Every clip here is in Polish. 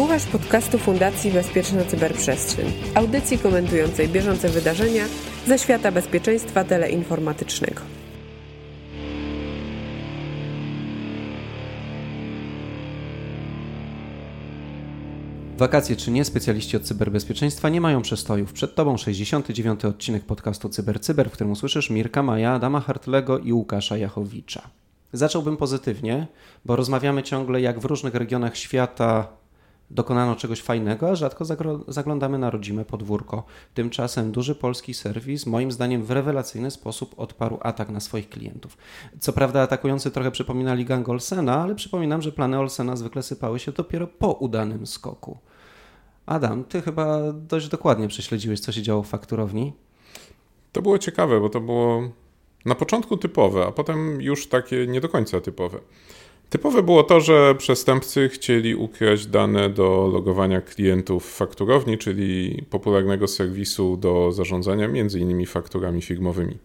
Słuchasz podcastu Fundacji Bezpieczna Cyberprzestrzeń, audycji komentującej bieżące wydarzenia ze świata bezpieczeństwa teleinformatycznego. Wakacje czy nie, specjaliści od cyberbezpieczeństwa nie mają przestojów. Przed Tobą 69. odcinek podcastu CyberCyber, Cyber, w którym usłyszysz Mirka Maja, Adama Hartlego i Łukasza Jachowicza. Zacząłbym pozytywnie, bo rozmawiamy ciągle, jak w różnych regionach świata dokonano czegoś fajnego, a rzadko zaglądamy na rodzime podwórko. Tymczasem duży polski serwis, moim zdaniem w rewelacyjny sposób odparł atak na swoich klientów. Co prawda atakujący trochę przypominali gang Olsena, ale przypominam, że plany Olsena zwykle sypały się dopiero po udanym skoku. Adam, ty chyba dość dokładnie prześledziłeś, co się działo w fakturowni. To było ciekawe, bo to było na początku typowe, a potem już takie nie do końca typowe. Typowe było to, że przestępcy chcieli ukraść dane do logowania klientów fakturowni, czyli popularnego serwisu do zarządzania m.in. fakturami firmowymi.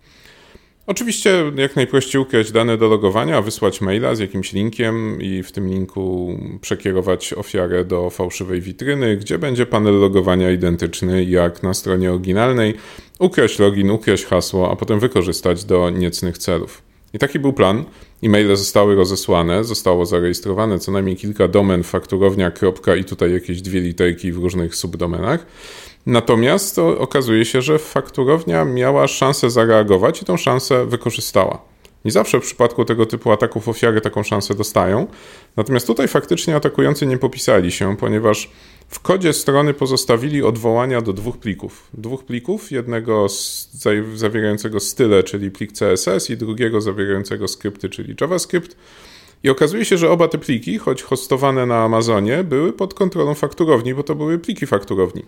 Oczywiście jak najprościej ukraść dane do logowania, wysłać maila z jakimś linkiem i w tym linku przekierować ofiarę do fałszywej witryny, gdzie będzie panel logowania identyczny jak na stronie oryginalnej, ukraść login, ukraść hasło, a potem wykorzystać do niecnych celów. I taki był plan. E-maile zostały rozesłane, zostało zarejestrowane co najmniej kilka domen fakturownia. i tutaj jakieś dwie literki w różnych subdomenach. Natomiast okazuje się, że fakturownia miała szansę zareagować i tą szansę wykorzystała. Nie zawsze w przypadku tego typu ataków ofiary taką szansę dostają. Natomiast tutaj faktycznie atakujący nie popisali się, ponieważ w kodzie strony pozostawili odwołania do dwóch plików. Dwóch plików, jednego zawierającego style, czyli plik CSS i drugiego zawierającego skrypty, czyli JavaScript. I okazuje się, że oba te pliki, choć hostowane na Amazonie, były pod kontrolą fakturowni, bo to były pliki fakturowni.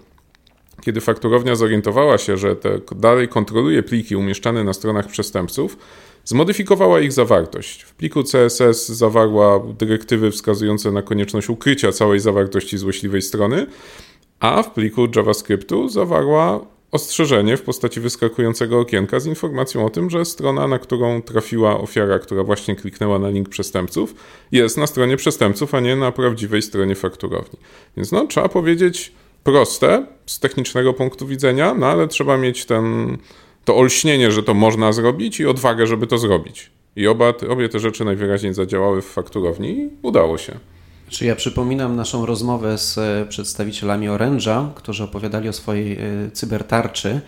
Kiedy fakturownia zorientowała się, że te dalej kontroluje pliki umieszczane na stronach przestępców, zmodyfikowała ich zawartość. W pliku CSS zawarła dyrektywy wskazujące na konieczność ukrycia całej zawartości złośliwej strony, a w pliku JavaScriptu zawarła ostrzeżenie w postaci wyskakującego okienka z informacją o tym, że strona, na którą trafiła ofiara, która właśnie kliknęła na link przestępców, jest na stronie przestępców, a nie na prawdziwej stronie fakturowni. Więc no, trzeba powiedzieć proste z technicznego punktu widzenia, no ale trzeba mieć ten to olśnienie, że to można zrobić i odwagę, żeby to zrobić. I oba, obie te rzeczy najwyraźniej zadziałały w fakturowni i udało się. Czy ja przypominam naszą rozmowę z e, przedstawicielami Orange'a, którzy opowiadali o swojej e, cybertarczy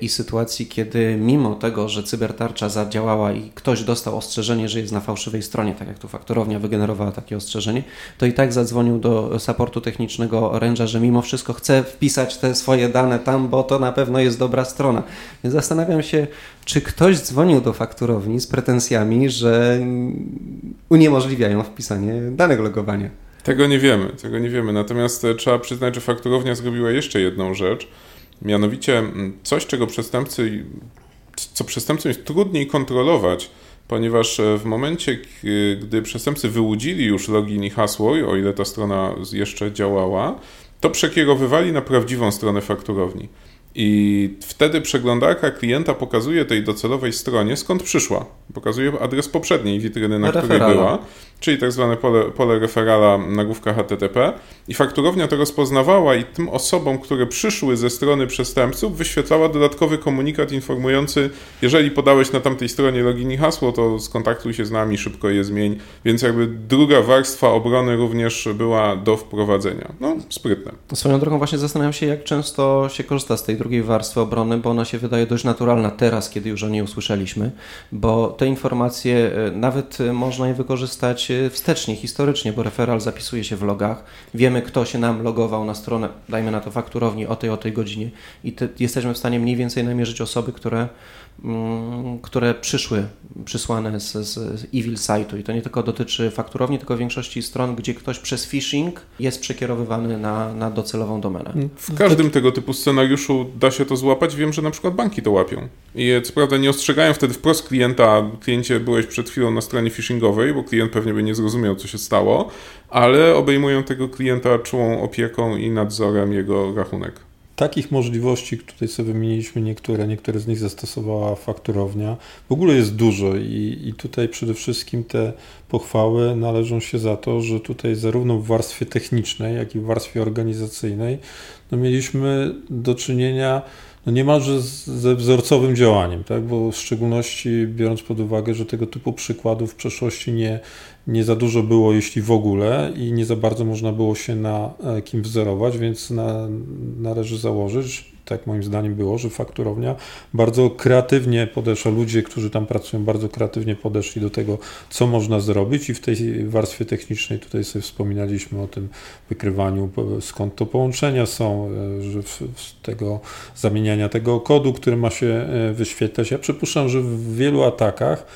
i sytuacji, kiedy mimo tego, że cybertarcza zadziałała i ktoś dostał ostrzeżenie, że jest na fałszywej stronie, tak jak tu faktorownia wygenerowała takie ostrzeżenie, to i tak zadzwonił do supportu technicznego Orange'a, że mimo wszystko chce wpisać te swoje dane tam, bo to na pewno jest dobra strona. Więc zastanawiam się, czy ktoś dzwonił do fakturowni z pretensjami, że uniemożliwiają wpisanie danych logowania? Tego nie wiemy, tego nie wiemy. Natomiast e, trzeba przyznać, że fakturownia zrobiła jeszcze jedną rzecz, mianowicie coś, czego przestępcy, co przestępcom jest trudniej kontrolować, ponieważ e, w momencie, gdy przestępcy wyłudzili już login i hasło, o ile ta strona jeszcze działała, to przekierowywali na prawdziwą stronę fakturowni. I wtedy przeglądarka klienta pokazuje tej docelowej stronie, skąd przyszła. Pokazuje adres poprzedniej witryny, na której była, czyli tak zwane pole, pole referala nagłówka HTTP. I fakturownia to rozpoznawała i tym osobom, które przyszły ze strony przestępców, wyświetlała dodatkowy komunikat informujący, jeżeli podałeś na tamtej stronie login i hasło, to skontaktuj się z nami, szybko je zmień. Więc jakby druga warstwa obrony również była do wprowadzenia. No, sprytne. Swoją drogą właśnie zastanawiam się, jak często się korzysta z tej drugiej warstwy obrony, bo ona się wydaje dość naturalna teraz, kiedy już o niej usłyszeliśmy, bo te informacje e, nawet e, można je wykorzystać e, wstecznie, historycznie, bo referal zapisuje się w logach, wiemy kto się nam logował na stronę, dajmy na to fakturowni o tej, o tej godzinie. I te, jesteśmy w stanie mniej więcej namierzyć osoby, które Mm, które przyszły, przysłane z, z Evil Site'u. I to nie tylko dotyczy fakturowni, tylko większości stron, gdzie ktoś przez phishing jest przekierowywany na, na docelową domenę. W każdym tego typu scenariuszu da się to złapać. Wiem, że na przykład banki to łapią. I co prawda nie ostrzegają wtedy wprost klienta, kliencie byłeś przed chwilą na stronie phishingowej, bo klient pewnie by nie zrozumiał, co się stało, ale obejmują tego klienta czułą opieką i nadzorem jego rachunek. Takich możliwości, tutaj sobie wymieniliśmy niektóre, niektóre z nich zastosowała fakturownia, w ogóle jest dużo i, i tutaj przede wszystkim te pochwały należą się za to, że tutaj zarówno w warstwie technicznej, jak i w warstwie organizacyjnej no mieliśmy do czynienia no niemalże ze wzorcowym działaniem, tak? bo w szczególności biorąc pod uwagę, że tego typu przykładów w przeszłości nie, nie za dużo było, jeśli w ogóle, i nie za bardzo można było się na e, kim wzorować, więc na, należy założyć, tak moim zdaniem było, że fakturownia bardzo kreatywnie podeszła, ludzie, którzy tam pracują, bardzo kreatywnie podeszli do tego, co można zrobić i w tej warstwie technicznej tutaj sobie wspominaliśmy o tym wykrywaniu, skąd to połączenia są, e, że w, w tego zamieniania tego kodu, który ma się e, wyświetlać. Ja przypuszczam, że w wielu atakach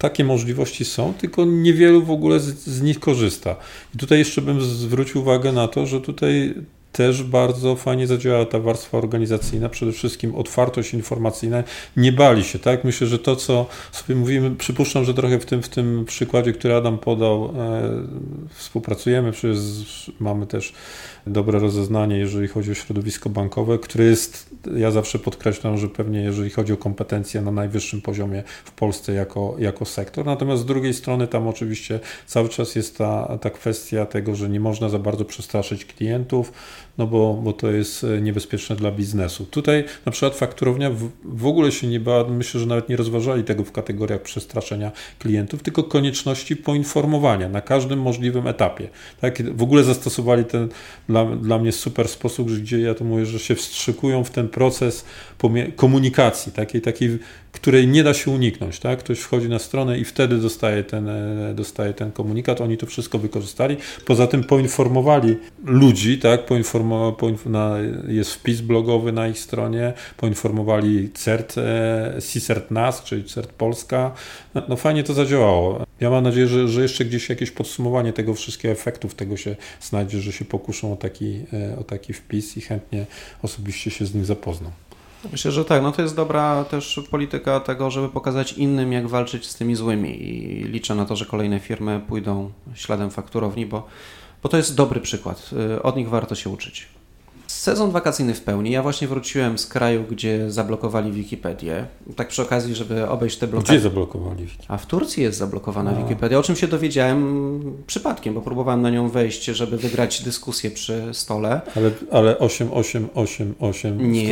takie możliwości są, tylko niewielu w ogóle z, z, nich korzysta. I tutaj jeszcze bym zwrócił uwagę na to, że tutaj też bardzo fajnie zadziałała ta warstwa organizacyjna, przede wszystkim otwartość informacyjna. Nie bali się, tak? Myślę, że to, co sobie mówimy, przypuszczam, że trochę w tym, w tym przykładzie, który Adam podał, e, współpracujemy, przecież mamy też dobre rozeznanie, jeżeli chodzi o środowisko bankowe, które jest, ja zawsze podkreślam, że pewnie jeżeli chodzi o kompetencje na najwyższym poziomie w Polsce jako, jako sektor. Natomiast z drugiej strony tam oczywiście cały czas jest ta, ta kwestia tego, że nie można za bardzo przestraszyć klientów, no bo, bo to jest e, niebezpieczne dla biznesu. Tutaj na przykład fakturownia w, w ogóle się nie bała, myślę, że nawet nie rozważali tego w kategoriach przestraszenia klientów, tylko konieczności poinformowania na każdym możliwym etapie. Tak? W ogóle zastosowali ten dla, dla mnie super sposób, gdzie ja to mówię, że się wstrzykują w ten proces komunikacji, takiej, takiej której nie da się uniknąć. Tak? Ktoś wchodzi na stronę i wtedy dostaje ten, e, dostaje ten komunikat. Oni to wszystko wykorzystali. Poza tym poinformowali ludzi, tak? Poinformo, poinf na, jest wpis blogowy na ich stronie, poinformowali CERT, e, NAS, czyli CERT Polska. No, no, fajnie to zadziałało. Ja mam nadzieję, że, że jeszcze gdzieś jakieś podsumowanie tego wszystkiego efektów tego się znajdzie, że się pokuszą o taki, e, o taki wpis i chętnie osobiście się z nim zapoznam. Myślę, że tak. No to jest dobra też polityka tego, żeby pokazać innym, jak walczyć z tymi złymi. I liczę na to, że kolejne firmy pójdą śladem fakturowni, bo, bo to jest dobry przykład. Y, od nich warto się uczyć. Sezon wakacyjny w pełni. Ja właśnie wróciłem z kraju, gdzie zablokowali Wikipedię. Tak przy okazji, żeby obejść te blokady. Gdzie zablokowali? A w Turcji jest zablokowana. Wikipedia, o czym się dowiedziałem przypadkiem, bo próbowałem na nią wejść, żeby wygrać dyskusję przy stole. Ale, ale 8888 Nie,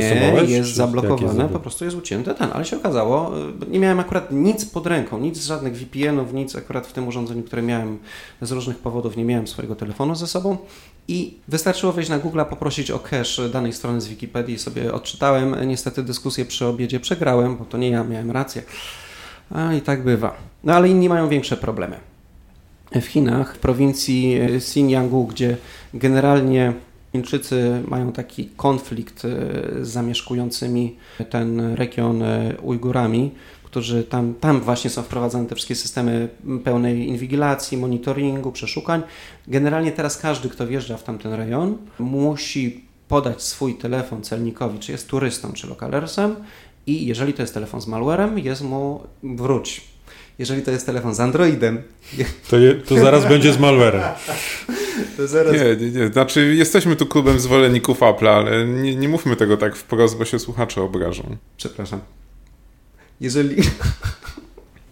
jest zablokowane, po prostu jest ucięte ten, ale się okazało, nie miałem akurat nic pod ręką, nic z żadnych VPN-ów, nic akurat w tym urządzeniu, które miałem z różnych powodów, nie miałem swojego telefonu ze sobą i wystarczyło wejść na Google, poprosić o cache danej strony z Wikipedii, sobie odczytałem. Niestety dyskusję przy obiedzie przegrałem, bo to nie ja miałem rację. A i tak bywa. No ale inni mają większe problemy. W Chinach, w prowincji Xinjiangu, gdzie generalnie Chińczycy mają taki konflikt e, z zamieszkującymi ten region e, Ujgurami, którzy tam, tam właśnie są wprowadzane te wszystkie systemy pełnej inwigilacji, monitoringu, przeszukań. Generalnie teraz każdy, kto wjeżdża w tamten rejon, musi podać swój telefon celnikowi, czy jest turystą, czy lokalersem i jeżeli to jest telefon z malwarem, jest mu wróć. Jeżeli to jest telefon z Androidem... To, je, to zaraz będzie z malwarem. Zaraz... Nie, nie, nie. Znaczy jesteśmy tu klubem zwolenników Apple, ale nie, nie mówmy tego tak wprost, bo się słuchacze obrażą. Przepraszam. Jeżeli...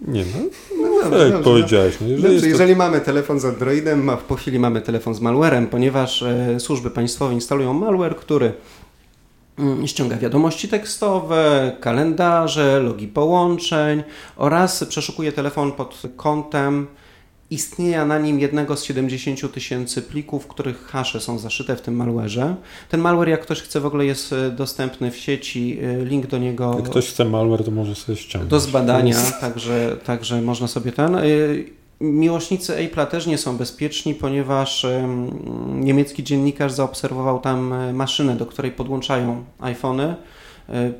Nie no, no, no dobrze, jak powiedziałeś. No, jeżeli, dobrze, to... jeżeli mamy telefon z Androidem, a po chwili mamy telefon z malwarem, ponieważ e, służby państwowe instalują malware, który mm, ściąga wiadomości tekstowe, kalendarze, logi połączeń oraz przeszukuje telefon pod kątem istnienia na nim jednego z 70 tysięcy plików, których hasze są zaszyte w tym malware'ze. Ten malware, jak ktoś chce, w ogóle jest e, dostępny w sieci, e, link do niego... Jak ktoś chce malware, to może sobie ściągnąć. Do zbadania, także, także można sobie ten... E, miłośnicy Apple'a też nie są bezpieczni, ponieważ niemiecki dziennikarz zaobserwował tam maszynę, do której podłączają iPhony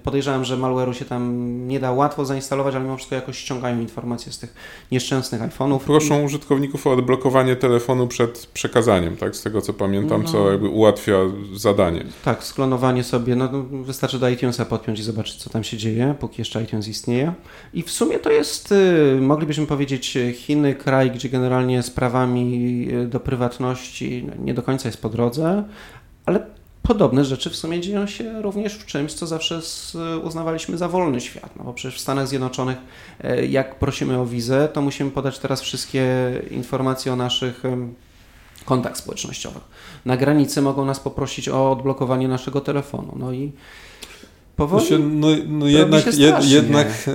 podejrzewam, że malware'u się tam nie da łatwo zainstalować, ale mimo wszystko jakoś ściągają informacje z tych nieszczęsnych iPhone'ów. Proszą użytkowników o odblokowanie telefonu przed przekazaniem, tak? Z tego co pamiętam, no, co jakby ułatwia zadanie. Tak, sklonowanie sobie, no wystarczy do iTunesa podpiąć i zobaczyć, co tam się dzieje, póki jeszcze iTunes istnieje. I w sumie to jest, y, moglibyśmy powiedzieć, Chiny, kraj, gdzie generalnie z prawami y, do prywatności no, nie do końca jest po drodze, ale podobne rzeczy w sumie dzieją się również w czymś, co zawsze uznawaliśmy za wolny świat. No bo przecież w Stanach Zjednoczonych, e, jak prosimy o wizę, to musimy podać teraz wszystkie informacje o naszych kontakt społecznościowych. Na granicy mogą nas poprosić o odblokowanie naszego telefonu. No i powoli znaczy, no, no jednak, jed, jednak, e,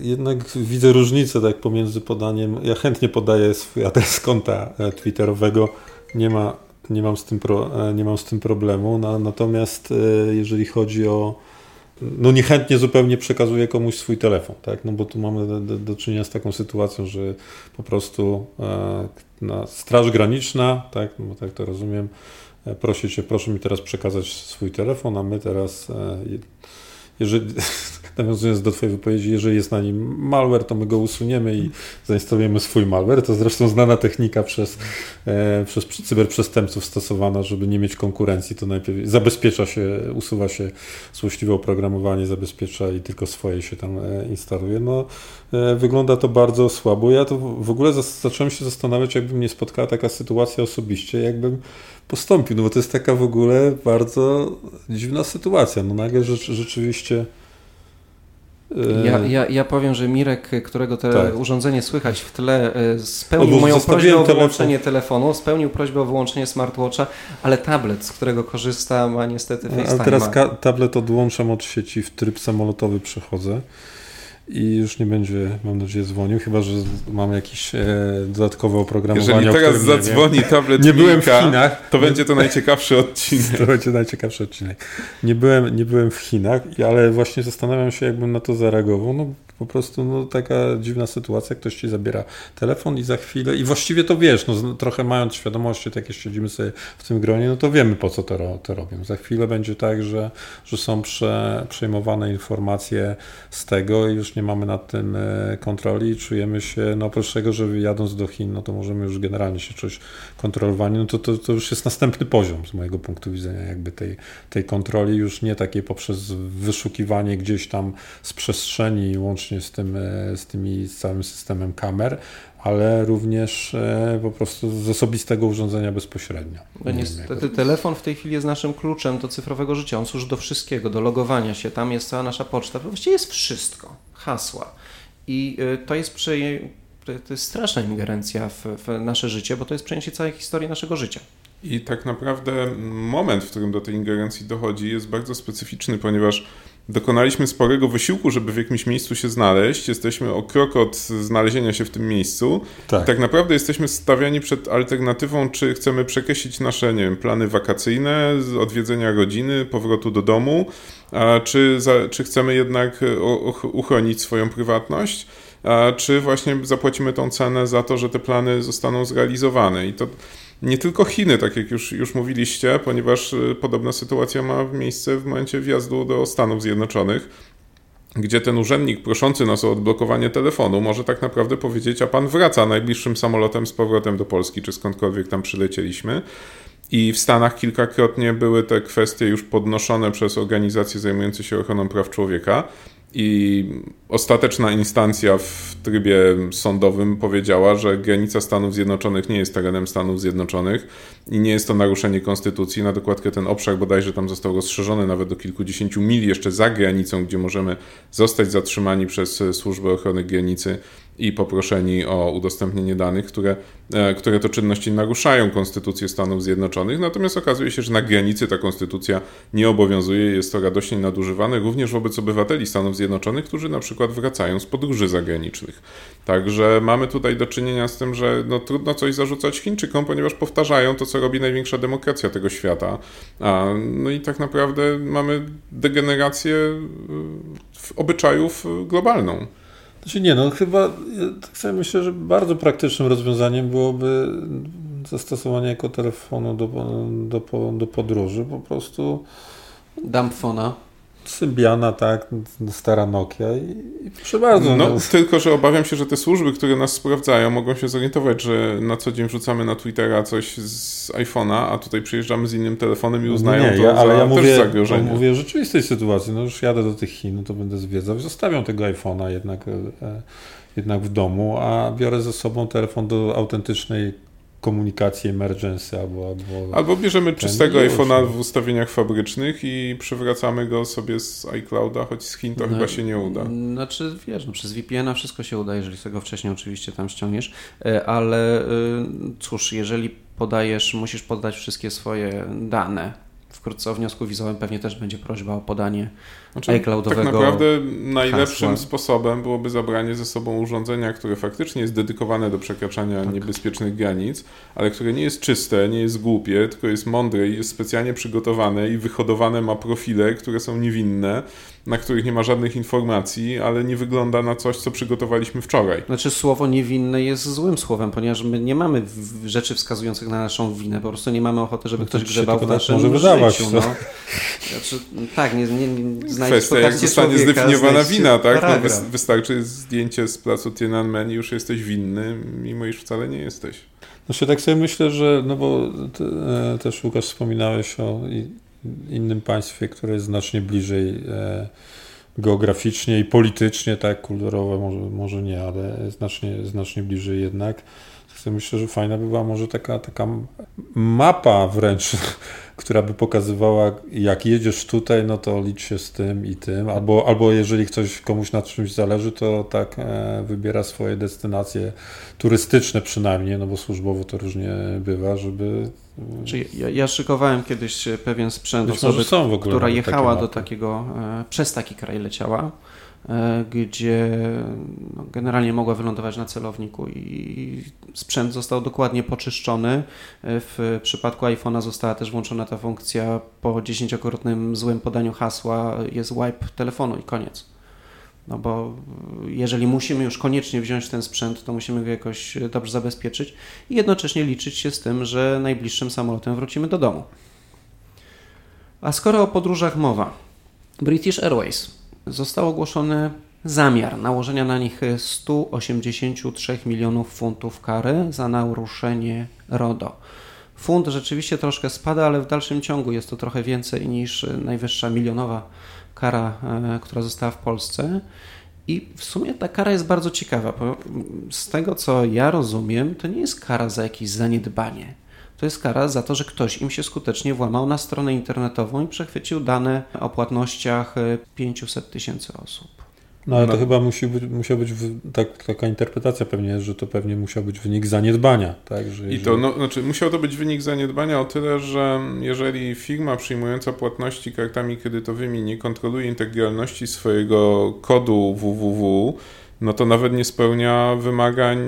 jednak widzę różnicę tak pomiędzy podaniem. Ja chętnie podaję swój adres konta e, twitterowego. Nie ma nie mam z tym, pro, e, nie mam z tym problemu. Natomiast e, jeżeli chodzi o no niechętnie zupełnie przekazuję komuś swój telefon, tak? No bo tu mamy do, do, czynienia z taką sytuacją, że po prostu e, Straż Graniczna, tak, no bo tak to rozumiem, e, prosi cię, proszę mi teraz przekazać swój telefon, a my teraz e, jeżeli, nawiązując do Twojej wypowiedzi, jeżeli jest na nim malware, to my go usuniemy i zainstalujemy swój malware. To zresztą znana technika przez, e, przez cyberprzestępców stosowana, żeby nie mieć konkurencji. To najpierw zabezpiecza się, usuwa się złośliwe oprogramowanie, zabezpiecza i tylko swoje się tam e, instaluje. No, e, wygląda to bardzo słabo. Ja to w ogóle zacząłem się zastanawiać, jakby mnie spotkała taka sytuacja osobiście, jakbym postąpił, no bo to jest taka w ogóle bardzo dziwna sytuacja. No nagle rzeczywiście ja, ja, ja powiem, że Mirek, którego te tak. urządzenie słychać w tle, e, spełnił moją prośbę o wyłączenie telefon. telefonu, spełnił prośbę o wyłączenie smartwatcha, ale tablet, z którego korzysta, ma niestety FaceTime. A teraz tablet odłączam od sieci, w tryb samolotowy przechodzę i już nie będzie, mam nadzieję, dzwonił, chyba że mam jakieś e, dodatkowe oprogramowanie. Jeżeli teraz zadzwoni nie tablet Nie byłem w Chinach. To będzie to najciekawszy odcinek. To będzie najciekawszy odcinek. Nie byłem, nie byłem w Chinach, ale właśnie zastanawiam się, jakbym na to zareagował. No, po prostu no, taka dziwna sytuacja, ktoś ci zabiera telefon i za chwilę, i właściwie to wiesz, no, trochę mając świadomości, tak jak siedzimy sobie w tym gronie, no to wiemy po co to, to robią. Za chwilę będzie tak, że, że są prze, przejmowane informacje z tego i już nie mamy nad tym e, kontroli i czujemy się, no oprócz tego, że jadąc do Chin, no to możemy już generalnie się czuć kontrolowani, no to, to, to już jest następny poziom z mojego punktu widzenia jakby tej, tej kontroli, już nie takiej poprzez wyszukiwanie gdzieś tam z przestrzeni łącznie łącznie z, tym, e, z tymi z całym systemem kamer, ale również e, po prostu z osobistego urządzenia bezpośrednio. No niestety telefon w tej chwili jest naszym kluczem do cyfrowego życia. On służy do wszystkiego, do logowania się. Tam jest cała nasza poczta. Właściwie jest wszystko. Hasła. I e, to jest, przy, to jest straszna ingerencja w, w nasze życie, bo to jest przejęcie całej historii naszego życia. I tak naprawdę moment, w którym do tej ingerencji dochodzi, jest bardzo specyficzny, ponieważ dokonaliśmy sporego wysiłku, żeby w jakimś miejscu się znaleźć. Jesteśmy o krok od znalezienia się w tym miejscu. Tak. Tak naprawdę jesteśmy stawiani przed alternatywą, czy chcemy przekreślić nasze, nie wiem, plany wakacyjne, odwiedzenia rodziny, powrotu do domu, a czy, za, czy chcemy jednak uchronić swoją prywatność, a czy właśnie zapłacimy tą cenę za to, że te plany zostaną zrealizowane. I to nie tylko Chiny, tak jak już, już mówiliście, ponieważ y, podobna sytuacja ma miejsce w momencie wjazdu do Stanów Zjednoczonych, gdzie ten urzędnik proszący nas o odblokowanie telefonu może tak naprawdę powiedzieć, a pan wraca najbliższym samolotem z powrotem do Polski, czy skądkolwiek tam przylecieliśmy. I w Stanach kilkakrotnie były te kwestie już podnoszone przez organizacje zajmujące się ochroną praw człowieka. I ostateczna instancja w trybie sądowym powiedziała, że granica Stanów Zjednoczonych nie jest terenem Stanów Zjednoczonych i nie jest to naruszenie konstytucji. Na dokładkę ten obszar bodajże tam został rozszerzony nawet do kilkudziesięciu mil jeszcze za granicą, gdzie możemy zostać zatrzymani przez służbę ochrony granicy i poproszeni o udostępnienie danych, które, e, które to czynności naruszają Konstytucję Stanów Zjednoczonych. Natomiast okazuje się, że na granicy ta konstytucja nie obowiązuje, jest to radośnie nadużywane również wobec obywateli Stanów Zjednoczonych, którzy na przykład wracają z podróży zagranicznych. Także mamy tutaj do czynienia z tym, że no, trudno coś zarzucać Chińczykom, ponieważ powtarzają to, co robi największa demokracja tego świata. A, no i tak naprawdę mamy degenerację obyczajów globalną. Znaczy nie, no chyba tak sobie myślę, że bardzo praktycznym rozwiązaniem byłoby zastosowanie jako telefonu do, do, do podróży po prostu. Dumpfona. Symbiana, tak, stara Nokia i, i proszę bardzo. No, no, tylko, że obawiam się, że te służby, które nas sprawdzają, mogą się zorientować, że na co dzień wrzucamy na Twittera coś z iPhone'a, a tutaj przyjeżdżamy z innym telefonem i no uznają nie, to ja, ale za ja mówię, zagrożenie. Ja mówię o rzeczywistej sytuacji. No już jadę do tych Chin, no to będę zwiedzał zostawiam tego iPhone'a jednak, e, jednak w domu, a biorę ze sobą telefon do autentycznej komunikacji emergency albo... Albo, albo bierzemy czystego iPhone'a w ustawieniach fabrycznych i przywracamy go sobie z iClouda, choć z Chin to no, chyba się nie uda. Znaczy, wiesz, no, przez VPN-a wszystko się uda, jeżeli sobie go wcześniej oczywiście tam ściągniesz, e, ale e, cóż, jeżeli podajesz, musisz podać wszystkie swoje dane wkrótce o wniosku wizowym pewnie też będzie prośba o podanie znaczy, iCloudowego. Tak naprawdę najlepszym hasła. sposobem byłoby zabranie ze sobą urządzenia, które faktycznie jest dedykowane do przekraczania tak. niebezpiecznych granic, ale które nie jest czyste, nie jest głupie, tylko jest mądre i jest specjalnie przygotowane i wyhodowane ma profile, które są niewinne na których nie ma żadnych informacji, ale nie wygląda na coś, co przygotowaliśmy wczoraj. Znaczy słowo niewinne jest złym słowem, ponieważ my nie mamy rzeczy wskazujących na naszą winę, po prostu nie mamy ochoty, żeby no ktoś grzebał w naszym może życiu. No. Znaczy, tak, nie, nie, nie Kwestia, jak zostanie zdefiniowana wina, tak? No, wystarczy zdjęcie z placu Tiananmen i już jesteś winny, mimo iż wcale nie jesteś. No się tak sobie myślę, że, no bo ty, e, też Łukasz wspominałeś o innym państwie, które jest znacznie bliżej e, geograficznie i politycznie, tak, kulturowo może, może nie, ale znacznie, znacznie bliżej jednak. Myślę, że fajna by była może taka, taka mapa wręcz, która by pokazywała, jak jedziesz tutaj, no to licz się z tym i tym, albo, albo jeżeli ktoś komuś na czymś zależy, to tak e, wybiera swoje destynacje turystyczne przynajmniej, no bo służbowo to różnie bywa, żeby ja, ja, szykowałem kiedyś pewien sprzęt osoby, która jechała do takiego, e, przez taki kraj leciała, gdzie no, generalnie mogła wylądować na celowniku i sprzęt został dokładnie poczyszczony. E, w przypadku iPhone'a została też włączona ta funkcja po dziesięciokrotnym złym podaniu hasła jest wipe telefonu i koniec. No bo jeżeli musimy już koniecznie wziąć ten sprzęt, to musimy go jakoś dobrze zabezpieczyć i jednocześnie liczyć się z tym, że najbliższym samolotem wrócimy do domu. A skoro o podróżach mowa, British Airways został ogłoszony zamiar nałożenia na nich 183 milionów funtów kary za naruszenie RODO. Fund rzeczywiście troszkę spada, ale w dalszym ciągu jest to trochę więcej niż najwyższa milionowa kara, e, która została w Polsce. I w sumie ta kara jest bardzo ciekawa, bo z tego co ja rozumiem, to nie jest kara za jakieś zaniedbanie. To jest kara za to, że ktoś im się skutecznie włamał na stronę internetową i przechwycił dane o płatnościach 500 e, tysięcy osób. No ale no. to chyba musi być, musiał być w, tak, taka interpretacja pewnie jest, że to pewnie musiał być wynik zaniedbania. Tak? Że I to, no, znaczy, musiał to być wynik zaniedbania o tyle, że jeżeli firma przyjmująca płatności kartami kredytowymi nie kontroluje integralności swojego kodu www, no to nawet nie spełnia wymagań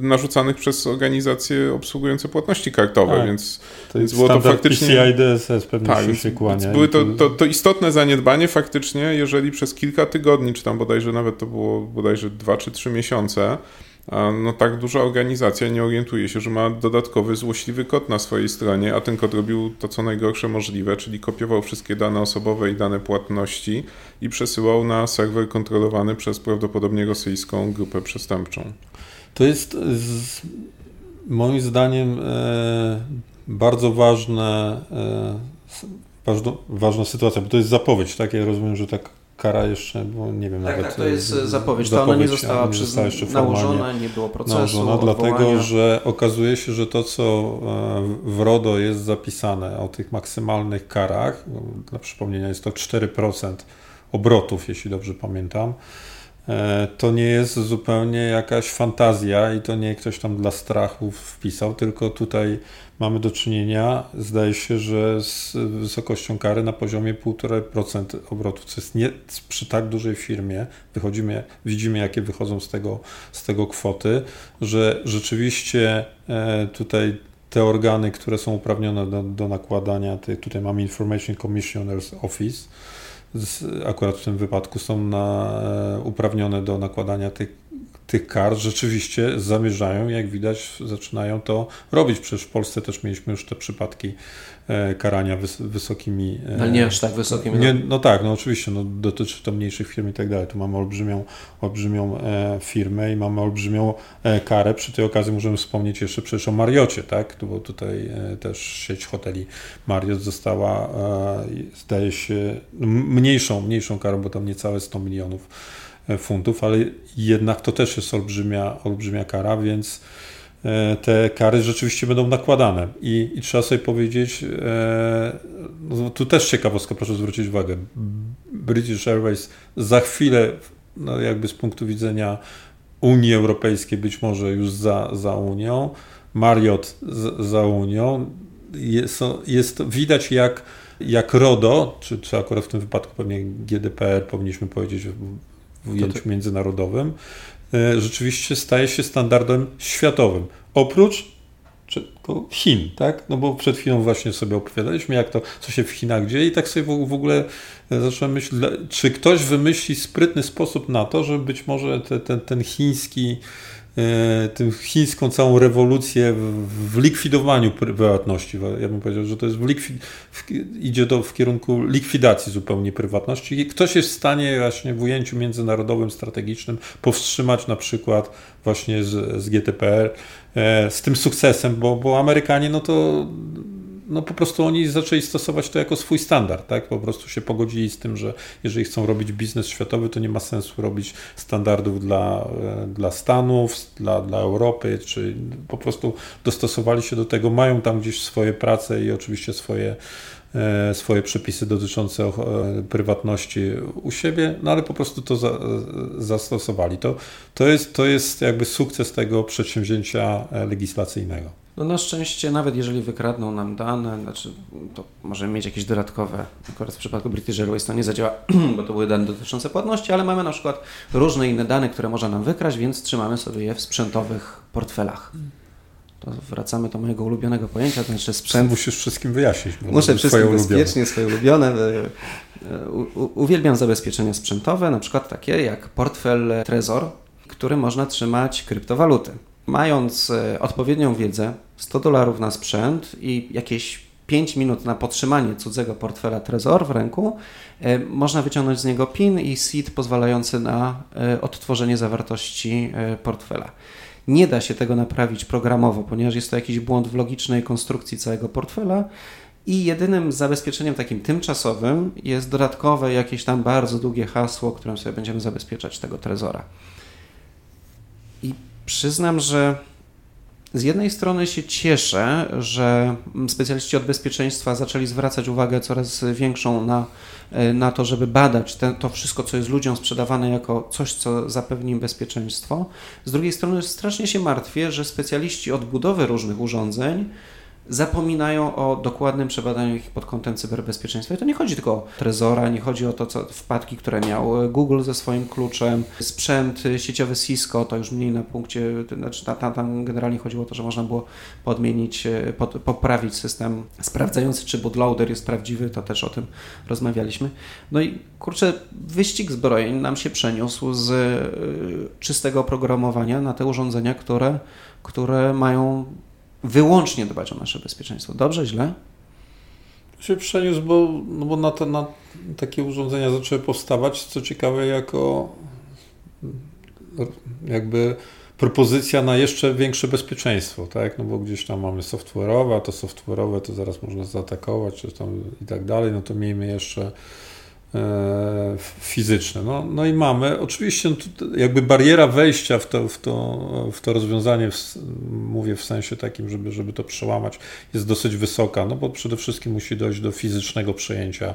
narzucanych przez organizacje obsługujące płatności kartowe, tak. więc, to więc było to faktycznie... PCI DSS pewnie tak, się kłania. Były to, to, to, istotne zaniedbanie faktycznie, jeżeli przez kilka tygodni, czy tam bodajże nawet to było bodajże dwa czy trzy miesiące, no tak duża organizacja nie orientuje się, że ma dodatkowy złośliwy kod na swojej stronie, a ten kod robił to co najgorsze możliwe, czyli kopiował wszystkie dane osobowe i dane płatności i przesyłał na serwer kontrolowany przez prawdopodobnie rosyjską grupę przestępczą. To jest z, moim zdaniem e, bardzo ważne, e, ważna sytuacja, bo to jest zapowiedź, tak? Ja rozumiem, że tak kara jeszcze, bo nie wiem tak, nawet. Tak, to jest zapowiedź, zapowiedź to ona nie została, nie została jeszcze nałożona, nie było procesu. Nałożona, dlatego że okazuje się, że to, co e, w RODO jest zapisane o tych maksymalnych karach, dla przypomnienia jest to 4% obrotów, jeśli dobrze pamiętam, to nie jest zupełnie jakaś fantazja i to nie ktoś tam dla strachów wpisał, tylko tutaj mamy do czynienia, zdaje się, że z wysokością kary na poziomie 1,5% obrotu, co jest nie, przy tak dużej firmie, wychodzimy, widzimy jakie wychodzą z tego, z tego kwoty, że rzeczywiście e, tutaj te organy, które są uprawnione do, do nakładania, tutaj mamy Information Commissioner's Office, akurat w tym wypadku są na, e, uprawnione do nakładania tych tych kar rzeczywiście zamierzają, jak widać, zaczynają to robić. Przecież w Polsce też mieliśmy już te przypadki karania wys wysokimi. E, Ale nie aż tak wysokimi. Nie, no. no tak, no oczywiście, no, dotyczy to mniejszych firm i tak dalej. Tu mamy olbrzymią, olbrzymią e, firmę i mamy olbrzymią karę. Przy tej okazji możemy wspomnieć jeszcze przecież o Mariocie, tak? Bo tutaj też sieć hoteli Mariot została, zdaje się, mniejszą, mniejszą karą, bo tam niecałe 100 milionów funtów, ale jednak to też jest olbrzymia, olbrzymia kara, więc e, te kary rzeczywiście będą nakładane. I, i trzeba sobie powiedzieć, e, no tu też ciekawostka, proszę zwrócić uwagę, British Airways za chwilę, no jakby z punktu widzenia Unii Europejskiej, być może już za, za Unią, Marriott z, za Unią, jest, jest widać jak, jak RODO, czy, czy akurat w tym wypadku pewnie GDPR powinniśmy powiedzieć w ujęciu międzynarodowym, e, rzeczywiście staje się standardem światowym. Oprócz Chin, tak? No bo przed chwilą właśnie sobie opowiadaliśmy, jak to, co się w Chinach dzieje i tak sobie w ogóle e, zacząłem myśleć, czy ktoś wymyśli sprytny sposób na to, żeby być może te, ten, ten chiński E, tę chińską całą rewolucję w, likwidowaniu prywatności. Ja bym powiedział, że to jest w likwi- w, idzie to w kierunku likwidacji zupełnie prywatności. Ktoś jest w stanie właśnie w ujęciu międzynarodowym, strategicznym powstrzymać na przykład właśnie z, z GTPR e, z tym sukcesem, bo, bo Amerykanie no to no po prostu oni zaczęli stosować to jako swój standard, tak? Po prostu się pogodzili z tym, że jeżeli chcą robić biznes światowy, to nie ma sensu robić standardów dla, e, dla Stanów, dla, dla Europy, czy po prostu dostosowali się do tego, mają tam gdzieś swoje prace i oczywiście swoje e, swoje przepisy dotyczące e, prywatności u siebie, no ale po prostu to za, zastosowali. To, to, jest, to jest jakby sukces tego przedsięwzięcia legislacyjnego. No na szczęście, nawet jeżeli wykradną nam dane, znaczy to możemy mieć jakieś dodatkowe, akurat w przypadku British Airways to nie zadziała, bo to były dane dotyczące płatności, ale mamy na przykład różne inne dane, które można nam wykraść, więc trzymamy sobie je w sprzętowych portfelach. To wracamy do mojego ulubionego pojęcia, to znaczy sprzęt... Musisz wszystkim wyjaśnić. Muszę wszystkim bezpiecznie, swoje ulubione. E, u, uwielbiam zabezpieczenia sprzętowe, na przykład takie jak portfel Trezor, który można trzymać kryptowaluty mając e, odpowiednią wiedzę, 100 dolarów na sprzęt i jakieś 5 minut na podtrzymanie cudzego portfela Trezor w ręku, e, można wyciągnąć z niego PIN i SEED pozwalający na e, odtworzenie zawartości portfela. Nie da się tego naprawić programowo, ponieważ jest to jakiś błąd w logicznej konstrukcji całego portfela. I jedynym zabezpieczeniem takim tymczasowym jest dodatkowe jakieś tam bardzo długie hasło, którym sobie będziemy zabezpieczać tego trezora. I Przyznam, że z jednej strony się cieszę, że specjaliści od bezpieczeństwa zaczęli zwracać uwagę coraz większą na, na to, żeby badać te, to wszystko, co jest ludziom sprzedawane jako coś, co zapewni im bezpieczeństwo. Z drugiej strony strasznie się martwię, że specjaliści od budowy różnych urządzeń zapominają o dokładnym przebadaniu ich pod kątem cyberbezpieczeństwa. I to nie chodzi tylko o Trezora, nie chodzi o to, co wpadki, które miał Google ze swoim kluczem, sprzęt sieciowy Cisco, to już mniej na punkcie, znaczy tam, tam generalnie chodziło o to, że można było podmienić, pod, poprawić system sprawdzający, czy bootloader jest prawdziwy, to też o tym rozmawialiśmy. No i kurczę, wyścig zbrojeń nam się przeniósł z czystego oprogramowania na te urządzenia, które, które mają wyłącznie dbać o nasze bezpieczeństwo. Dobrze, źle? się przeniósł, bo, no bo na, te, na takie urządzenia zaczęły powstawać, co ciekawe, jako jakby propozycja na jeszcze większe bezpieczeństwo, tak? No bo gdzieś tam mamy software'owe, a to software'owe to zaraz można zaatakować, czy tam i tak dalej, no to miejmy jeszcze fizyczne. No, no i mamy, oczywiście no jakby bariera wejścia w to, w to, w to rozwiązanie, w, mówię w sensie takim, żeby, żeby to przełamać, jest dosyć wysoka, no bo przede wszystkim musi dojść do fizycznego przejęcia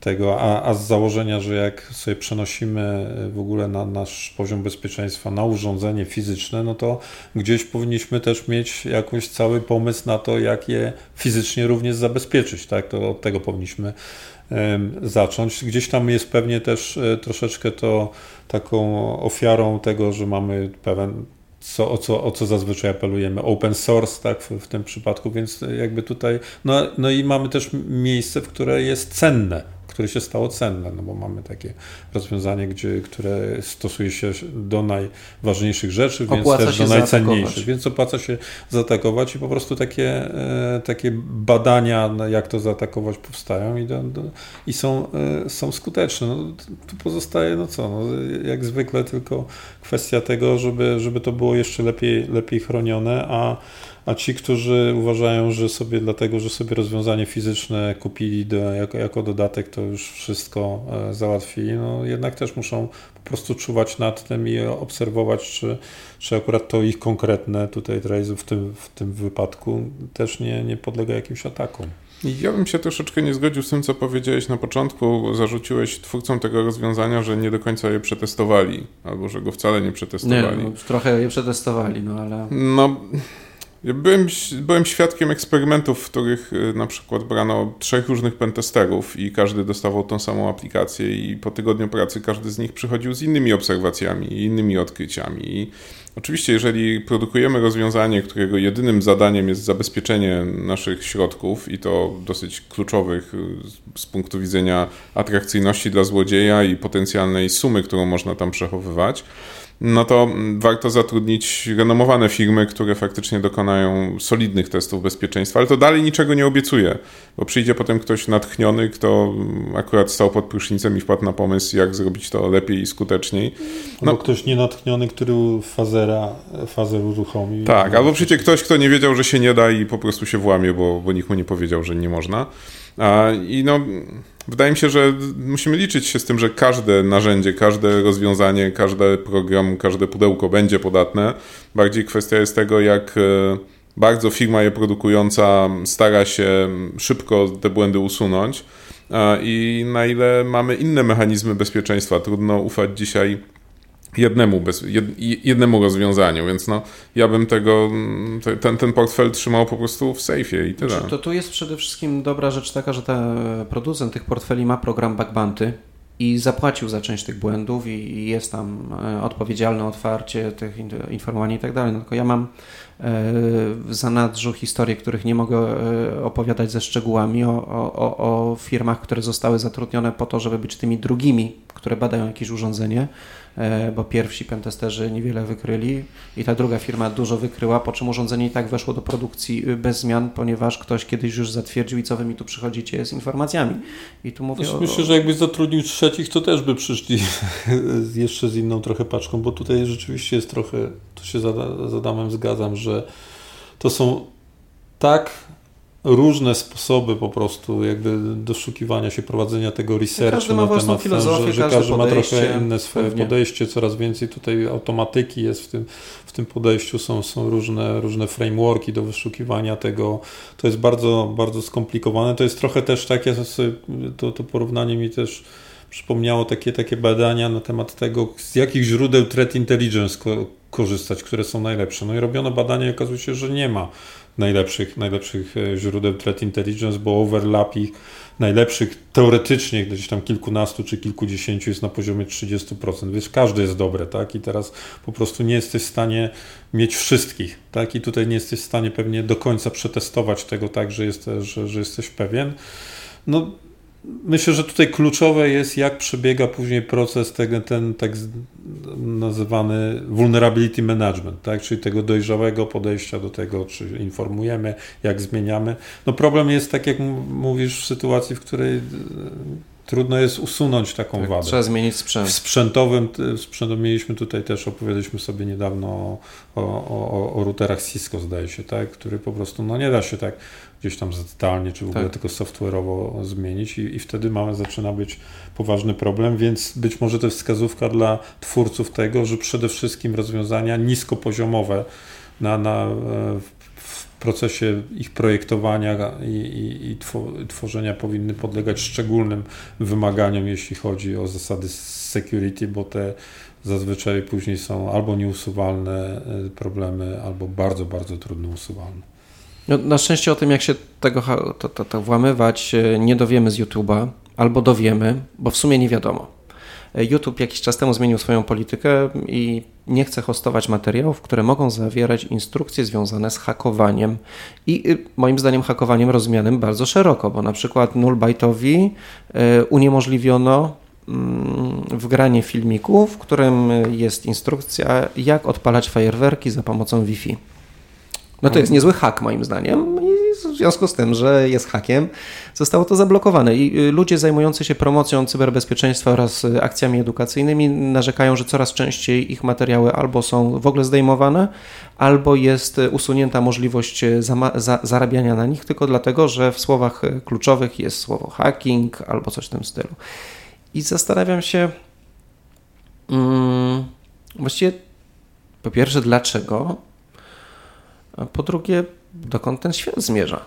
tego, a, a z założenia, że jak sobie przenosimy w ogóle na nasz poziom bezpieczeństwa na urządzenie fizyczne, no to gdzieś powinniśmy też mieć jakiś cały pomysł na to, jak je fizycznie również zabezpieczyć, tak? To od tego powinniśmy zacząć. Gdzieś tam jest pewnie też e, troszeczkę to taką ofiarą tego, że mamy pewien co, o, co, o co zazwyczaj apelujemy, open source, tak, w, w tym przypadku, więc jakby tutaj, no, no i mamy też miejsce, w które jest cenne, które się stało cenne, no bo mamy takie rozwiązanie, gdzie, które stosuje się do najważniejszych rzeczy, opłaca więc też do najcenniejszych, więc opłaca się zaatakować i po prostu takie, e, takie badania, jak to zaatakować powstają i, do, do, i są, e, są skuteczne. No, tu pozostaje, no co, no, jak zwykle tylko kwestia tego, żeby, żeby to było jeszcze lepiej, lepiej chronione, a a ci, którzy uważają, że sobie dlatego, że sobie rozwiązanie fizyczne kupili do, jako, jako dodatek, to już wszystko e, załatwili, no jednak też muszą po prostu czuwać nad tym i obserwować, czy, czy akurat to ich konkretne tutaj w tym, w tym wypadku też nie, nie podlega jakimś atakom. Ja bym się troszeczkę nie zgodził z tym, co powiedziałeś na początku. Zarzuciłeś twórcom tego rozwiązania, że nie do końca je przetestowali, albo że go wcale nie przetestowali. Nie, no, trochę je przetestowali, no ale. No. Byłem, byłem świadkiem eksperymentów, w których y, na przykład brano trzech różnych pentesterów i każdy dostawał tą samą aplikację i po tygodniu pracy każdy z nich przychodził z innymi obserwacjami i innymi odkryciami. I oczywiście, jeżeli produkujemy rozwiązanie, którego jedynym zadaniem jest zabezpieczenie naszych środków i to dosyć kluczowych y, z punktu widzenia atrakcyjności dla złodzieja i potencjalnej sumy, którą można tam przechowywać, no to warto zatrudnić renomowane firmy, które faktycznie dokonają solidnych testów bezpieczeństwa, ale to dalej niczego nie obiecuje, bo przyjdzie potem ktoś natchniony, kto akurat stał pod prysznicem i wpadł na pomysł, jak zrobić to lepiej i skuteczniej. No, albo ktoś nienatchniony, który fazera, fazer uruchomi. Tak, albo przyjdzie ktoś, kto nie wiedział, że się nie da i po prostu się włamie, bo, bo nikt mu nie powiedział, że nie można. I no, wydaje mi się, że musimy liczyć się z tym, że każde narzędzie, każde rozwiązanie, każdy program, każde pudełko będzie podatne. Bardziej kwestia jest tego, jak e, bardzo firma je produkująca stara się szybko te błędy usunąć i na ile mamy inne mechanizmy bezpieczeństwa. Trudno ufać dzisiaj jednemu, bez, jed, jednemu rozwiązaniu, więc no, ja bym tego, ten, ten portfel trzymał po prostu w sejfie i tyle. To tu jest przede wszystkim dobra rzecz taka, że ten producent tych portfeli ma program Backbanty i zapłacił za część tych błędów i jest tam e, odpowiedzialne otwarcie tych informowań i tak dalej. No tylko ja mam e, w zanadrzu historie, których nie mogę e, opowiadać ze szczegółami o, o, o firmach, które zostały zatrudnione po to, żeby być tymi drugimi, które badają jakieś urządzenie bo pierwsi pentesterzy niewiele wykryli i ta druga firma dużo wykryła, po czym urządzenie i tak weszło do produkcji y, bez zmian, ponieważ ktoś kiedyś już zatwierdził i co wy mi tu przychodzicie z informacjami. I tu mówię o... Myślę, że jakbyś zatrudnił trzecich, to też by przyszli jeszcze z inną trochę paczką, bo tutaj rzeczywiście jest trochę, tu się z Adamem zgadzam, że to są tak różne sposoby po prostu jakby doszukiwania się, prowadzenia tego researchu na temat, że, że każdy ma trochę inne swoje pewnie. podejście, coraz więcej tutaj automatyki jest w tym, w tym podejściu, są, są różne, różne frameworki do wyszukiwania tego, to jest bardzo, bardzo skomplikowane, to jest trochę też takie, to, to porównanie mi też przypomniało takie, takie badania na temat tego, z jakich źródeł threat intelligence korzystać, które są najlepsze. No i robiono badania i okazuje się, że nie ma najlepszych, najlepszych e, źródeł threat intelligence, bo overlap ich najlepszych teoretycznie gdzieś tam kilkunastu czy kilkudziesięciu jest na poziomie 30%, więc każdy jest dobre, tak? I teraz po prostu nie jesteś w stanie mieć wszystkich, tak? I tutaj nie jesteś w stanie pewnie do końca przetestować tego tak, że, jest, że, że jesteś pewien. No, Myślę, że tutaj kluczowe jest, jak przebiega później proces tego, ten tak nazywany vulnerability management, tak? czyli tego dojrzałego podejścia do tego, czy informujemy, jak zmieniamy. No problem jest, tak jak mówisz, w sytuacji, w której trudno jest usunąć taką tak, wadę. Trzeba zmienić sprzęt. W sprzętowym, sprzętowym mieliśmy tutaj też, opowiadaliśmy sobie niedawno o, o, o, o routerach Cisco, zdaje się, tak? który po prostu no nie da się tak gdzieś tam zdalnie, czy w ogóle tak. tylko software'owo zmienić i, i wtedy mamy, zaczyna być poważny problem, więc być może to jest wskazówka dla twórców tego, że przede wszystkim rozwiązania niskopoziomowe na, na, e, procesie ich projektowania i, i, i tworzenia powinny podlegać szczególnym wymaganiom, jeśli chodzi o zasady security, bo te zazwyczaj później są albo nieusuwalne e, problemy, albo bardzo, bardzo trudno usuwalne. No, na szczęście o tym, jak się tego to, to, to włamywać, e, nie dowiemy z YouTube'a, albo dowiemy, bo w sumie nie wiadomo. YouTube jakiś czas temu zmienił swoją politykę i nie chce hostować materiałów, które mogą zawierać instrukcje związane z hakowaniem i y, moim zdaniem hakowaniem rozumianym bardzo szeroko, bo na przykład Nullbyte'owi y, uniemożliwiono mm, wgranie filmiku, w którym jest instrukcja, jak odpalać fajerwerki za pomocą Wi-Fi. No to jest niezły hak moim zdaniem związku z tym, że jest hakiem, zostało to zablokowane i y, ludzie zajmujący się promocją cyberbezpieczeństwa oraz y, akcjami edukacyjnymi narzekają, że coraz częściej ich materiały albo są w ogóle zdejmowane, albo jest usunięta możliwość za zarabiania na nich tylko dlatego, że w słowach kluczowych jest słowo hacking albo coś w tym stylu. I zastanawiam się, hmm, właściwie po pierwsze dlaczego, a po drugie dokąd ten świat zmierza.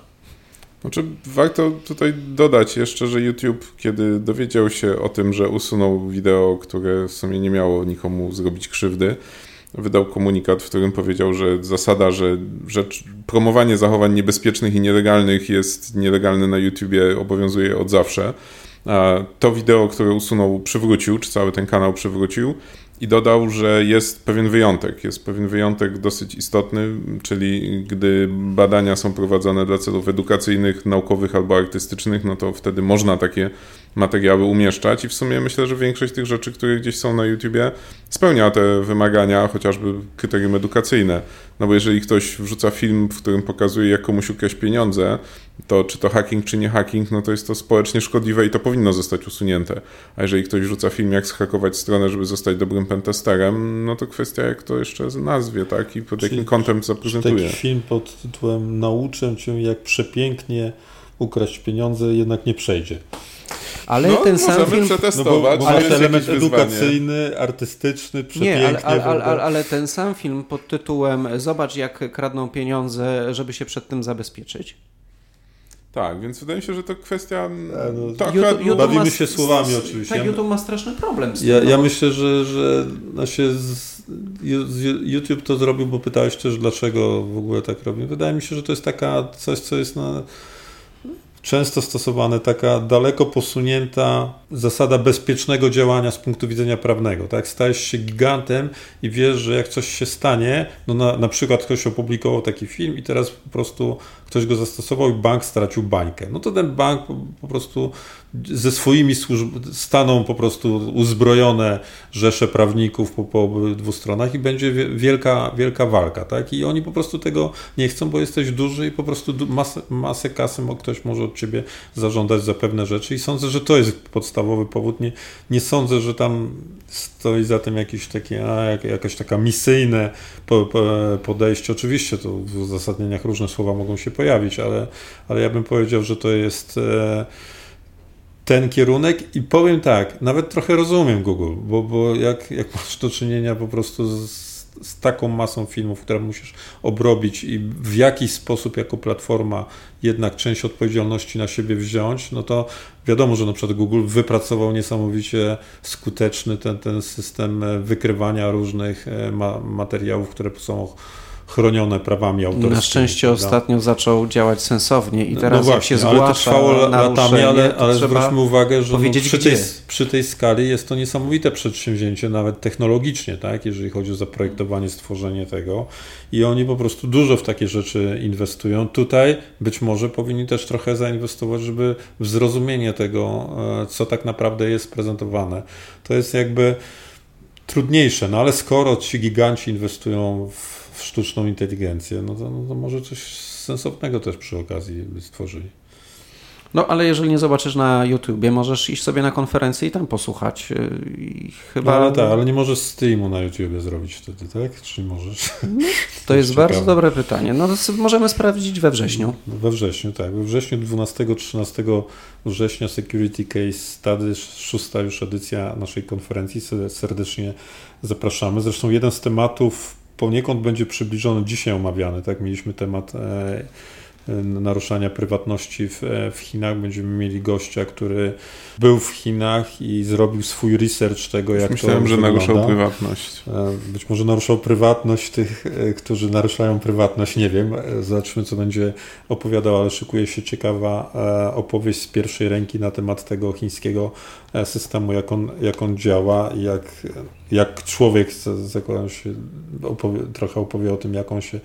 Znaczy, warto tutaj dodać jeszcze, że YouTube, kiedy dowiedział się o tym, że usunął wideo, które w sumie nie miało nikomu zrobić krzywdy, wydał komunikat, w którym powiedział, że zasada, że rzecz, promowanie zachowań niebezpiecznych i nielegalnych jest nielegalne na YouTubie, obowiązuje od zawsze. To wideo, które usunął, przywrócił, czy cały ten kanał przywrócił i dodał, że jest pewien wyjątek. Jest pewien wyjątek dosyć istotny, czyli gdy badania są prowadzone dla celów edukacyjnych, naukowych albo artystycznych, no to wtedy można takie materiały umieszczać i w sumie myślę, że większość tych rzeczy, które gdzieś są na YouTubie spełnia te wymagania, chociażby kryterium edukacyjne. No bo jeżeli ktoś wrzuca film, w którym pokazuje, jak komuś ukraść pieniądze, to czy to hacking, czy nie hacking, no to jest to społecznie szkodliwe i to powinno zostać usunięte. A jeżeli ktoś wrzuca film, jak zhakować stronę, żeby zostać dobrym pentesterem, no to kwestia, jak to jeszcze nazwie, tak? I pod czyli, jakim kątem zaprezentuje. Taki film pod tytułem Nauczę cię, jak przepięknie ukraść pieniądze, jednak nie przejdzie. Ale no, ten sam film... przetestować. No bo, bo ale element edukacyjny, artystyczny, przepiękny. Nie, ale, ale, ale, ale, ten sam film pod tytułem Zobacz jak kradną pieniądze, żeby się przed tym zabezpieczyć. Tak, więc wydaje mi się, że to kwestia. No, to YouTube, YouTube bawimy ma, się słowami oczywiście. Tak, YouTube ma straszny problem z tym. Ja, ja no. myślę, że, że znaczy z, YouTube to zrobił, bo pytałeś też, dlaczego w ogóle tak robił. Wydaje mi się, że to jest taka coś, co jest na często stosowane taka daleko posunięta zasada bezpiecznego działania z punktu widzenia prawnego. Tak? Stajesz się gigantem i wiesz, że jak coś się stanie, no na, na przykład ktoś opublikował taki film i teraz po prostu ktoś go zastosował i bank stracił bańkę. No to ten bank po, po prostu ze swoimi służb staną po prostu uzbrojone rzesze prawników po, po dwóch stronach i będzie wielka, wielka walka, tak? I oni po prostu tego nie chcą, bo jesteś duży i po prostu masę, masę kasy ktoś może od ciebie zażądać za pewne rzeczy i sądzę, że to jest podstawowy powód. Nie, nie sądzę, że tam stoi za tym jakieś takie, a, jakaś taka misyjne podejście. Oczywiście to w uzasadnieniach różne słowa mogą się pojawić, ale, ale ja bym powiedział, że to jest e, ten kierunek i powiem tak, nawet trochę rozumiem Google, bo, bo jak, jak masz do czynienia po prostu z z taką masą filmów, które musisz obrobić i w jakiś sposób jako platforma jednak część odpowiedzialności na siebie wziąć, no to wiadomo, że na przykład Google wypracował niesamowicie skuteczny ten, ten system wykrywania różnych e, ma materiałów, które są chronione prawami autorskimi. Na szczęście prawda? ostatnio zaczął działać sensownie i teraz no właśnie, jak się zgłasza ale to trwało latami, ale, ale zwróćmy uwagę, że no przy, tej, przy, tej, skali jest to niesamowite przedsięwzięcie, nawet technologicznie, tak, jeżeli chodzi o zaprojektowanie, stworzenie tego i oni po prostu dużo w takie rzeczy inwestują. Tutaj być może powinni też trochę zainwestować, żeby w zrozumienie tego, e, co tak naprawdę jest prezentowane. To jest jakby trudniejsze, no ale skoro ci giganci inwestują w w sztuczną inteligencję, no to, no to może coś sensownego też przy okazji by stworzyli. No, ale jeżeli nie zobaczysz na YouTubie, możesz iść sobie na konferencję i tam posłuchać. Y, I chyba... No, ale tak, ale nie możesz streamu na YouTubie zrobić wtedy, tak? Czy możesz? No, to jest ciekawe. bardzo dobre pytanie. No, możemy sprawdzić we wrześniu. We wrześniu, tak. We wrześniu 12-13 września Security Case Study, szósta już edycja naszej konferencji. Serdecznie zapraszamy. Zresztą jeden z tematów poniekąd będzie przybliżony dzisiaj omawiany. Tak, mieliśmy temat e, naruszania prywatności w, w, Chinach. Będziemy mieli gościa, który był w Chinach i zrobił swój research tego, jak Myślałem, to że wygląda. naruszał prywatność. E, być może naruszał prywatność tych, e, którzy naruszają prywatność, nie wiem. Zobaczymy, co będzie opowiadał, ale szykuje się ciekawa opowieść z pierwszej ręki na temat tego chińskiego systemu, jak on, jak on działa i jak, jak człowiek zakładam się, opowie, trochę opowie o tym, jak on się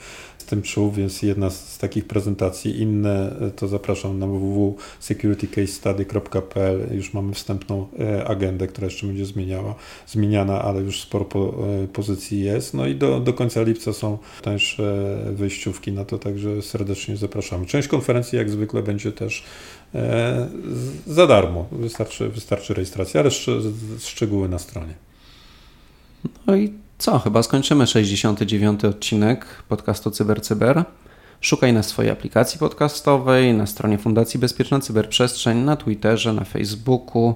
jestem czuł, więc jedna z takich prezentacji. Inne to zapraszam na www.securitycasestudy.pl. Już mamy wstępną agendę, która jeszcze będzie zmieniała, zmieniana, ale już sporo po, pozycji jest. No i do, do końca lipca są tańsze wyjściówki na to, także serdecznie zapraszamy. Część konferencji jak zwykle będzie też E, za darmo. Wystarczy, wystarczy rejestracja, ale szczegóły na stronie. No i co? Chyba skończymy 69. odcinek podcastu CyberCyber. Szukaj na swojej aplikacji podcastowej, na stronie Fundacji Bezpieczna Cyberprzestrzeń, na Twitterze, na Facebooku,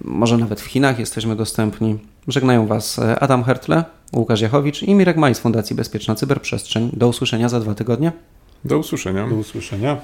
może nawet w Chinach jesteśmy dostępni. Żegnają Was Adam Hertle, Łukasz Jachowicz i Mirek Maj z Fundacji Bezpieczna Cyberprzestrzeń. Do usłyszenia za dwa tygodnie. Do usłyszenia. Do usłyszenia.